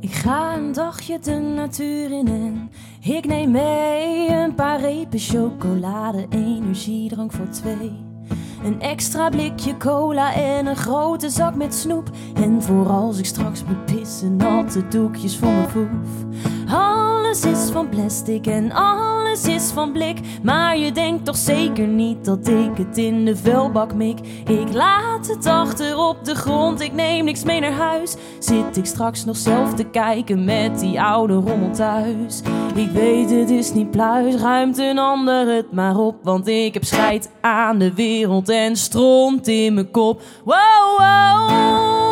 Ik ga een dagje de natuur in en ik neem mee een paar repen chocolade, energiedrank voor twee. Een extra blikje cola en een grote zak met snoep. En voor als ik straks moet pissen, natte doekjes voor mijn voef. Alles is van plastic en alles is van blik. Maar je denkt toch zeker niet dat ik het in de vuilbak mik. Ik laat het achter op de grond, ik neem niks mee naar huis. Zit ik straks nog zelf te kijken met die oude rommel thuis. Ik weet het is niet pluis, ruimt een ander het maar op. Want ik heb scheid aan de wereld en stront in mijn kop. Wow, wow,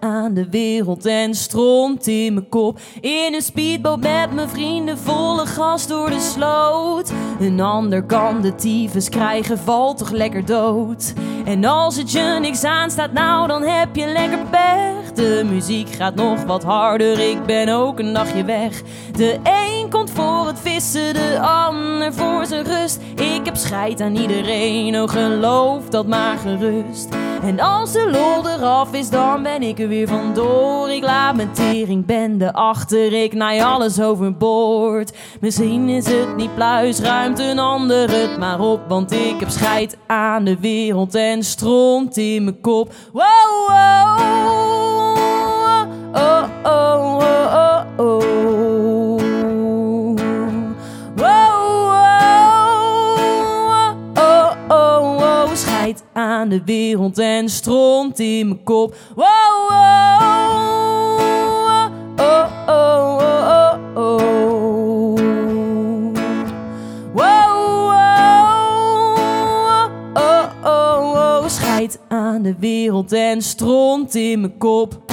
aan de wereld en stront in mijn kop. In een speedboot met mijn vrienden, volle gas door de sloot. Een ander kan de tyfus krijgen, valt toch lekker dood. En als het je niks aanstaat, nou dan heb je lekker pech. De muziek gaat nog wat harder, ik ben ook een nachtje weg. De een komt voor het vissen, de ander voor zijn rust. Ik heb scheid aan iedereen, oh geloof dat maar gerust. En als de lol eraf is, dan ben ik er weer vandoor. Ik laat mijn teringbende achter, ik naai alles overboord. Misschien is het niet pluis, ruimt een ander het maar op. Want ik heb scheid aan de wereld en stront in mijn kop. Wow, wow, scheid aan de wereld en stront in mijn kop. Wow, wow, oh, oh, oh, oh, oh. Wow, wow, oh, oh, oh, scheid aan de wereld en stront in mijn kop.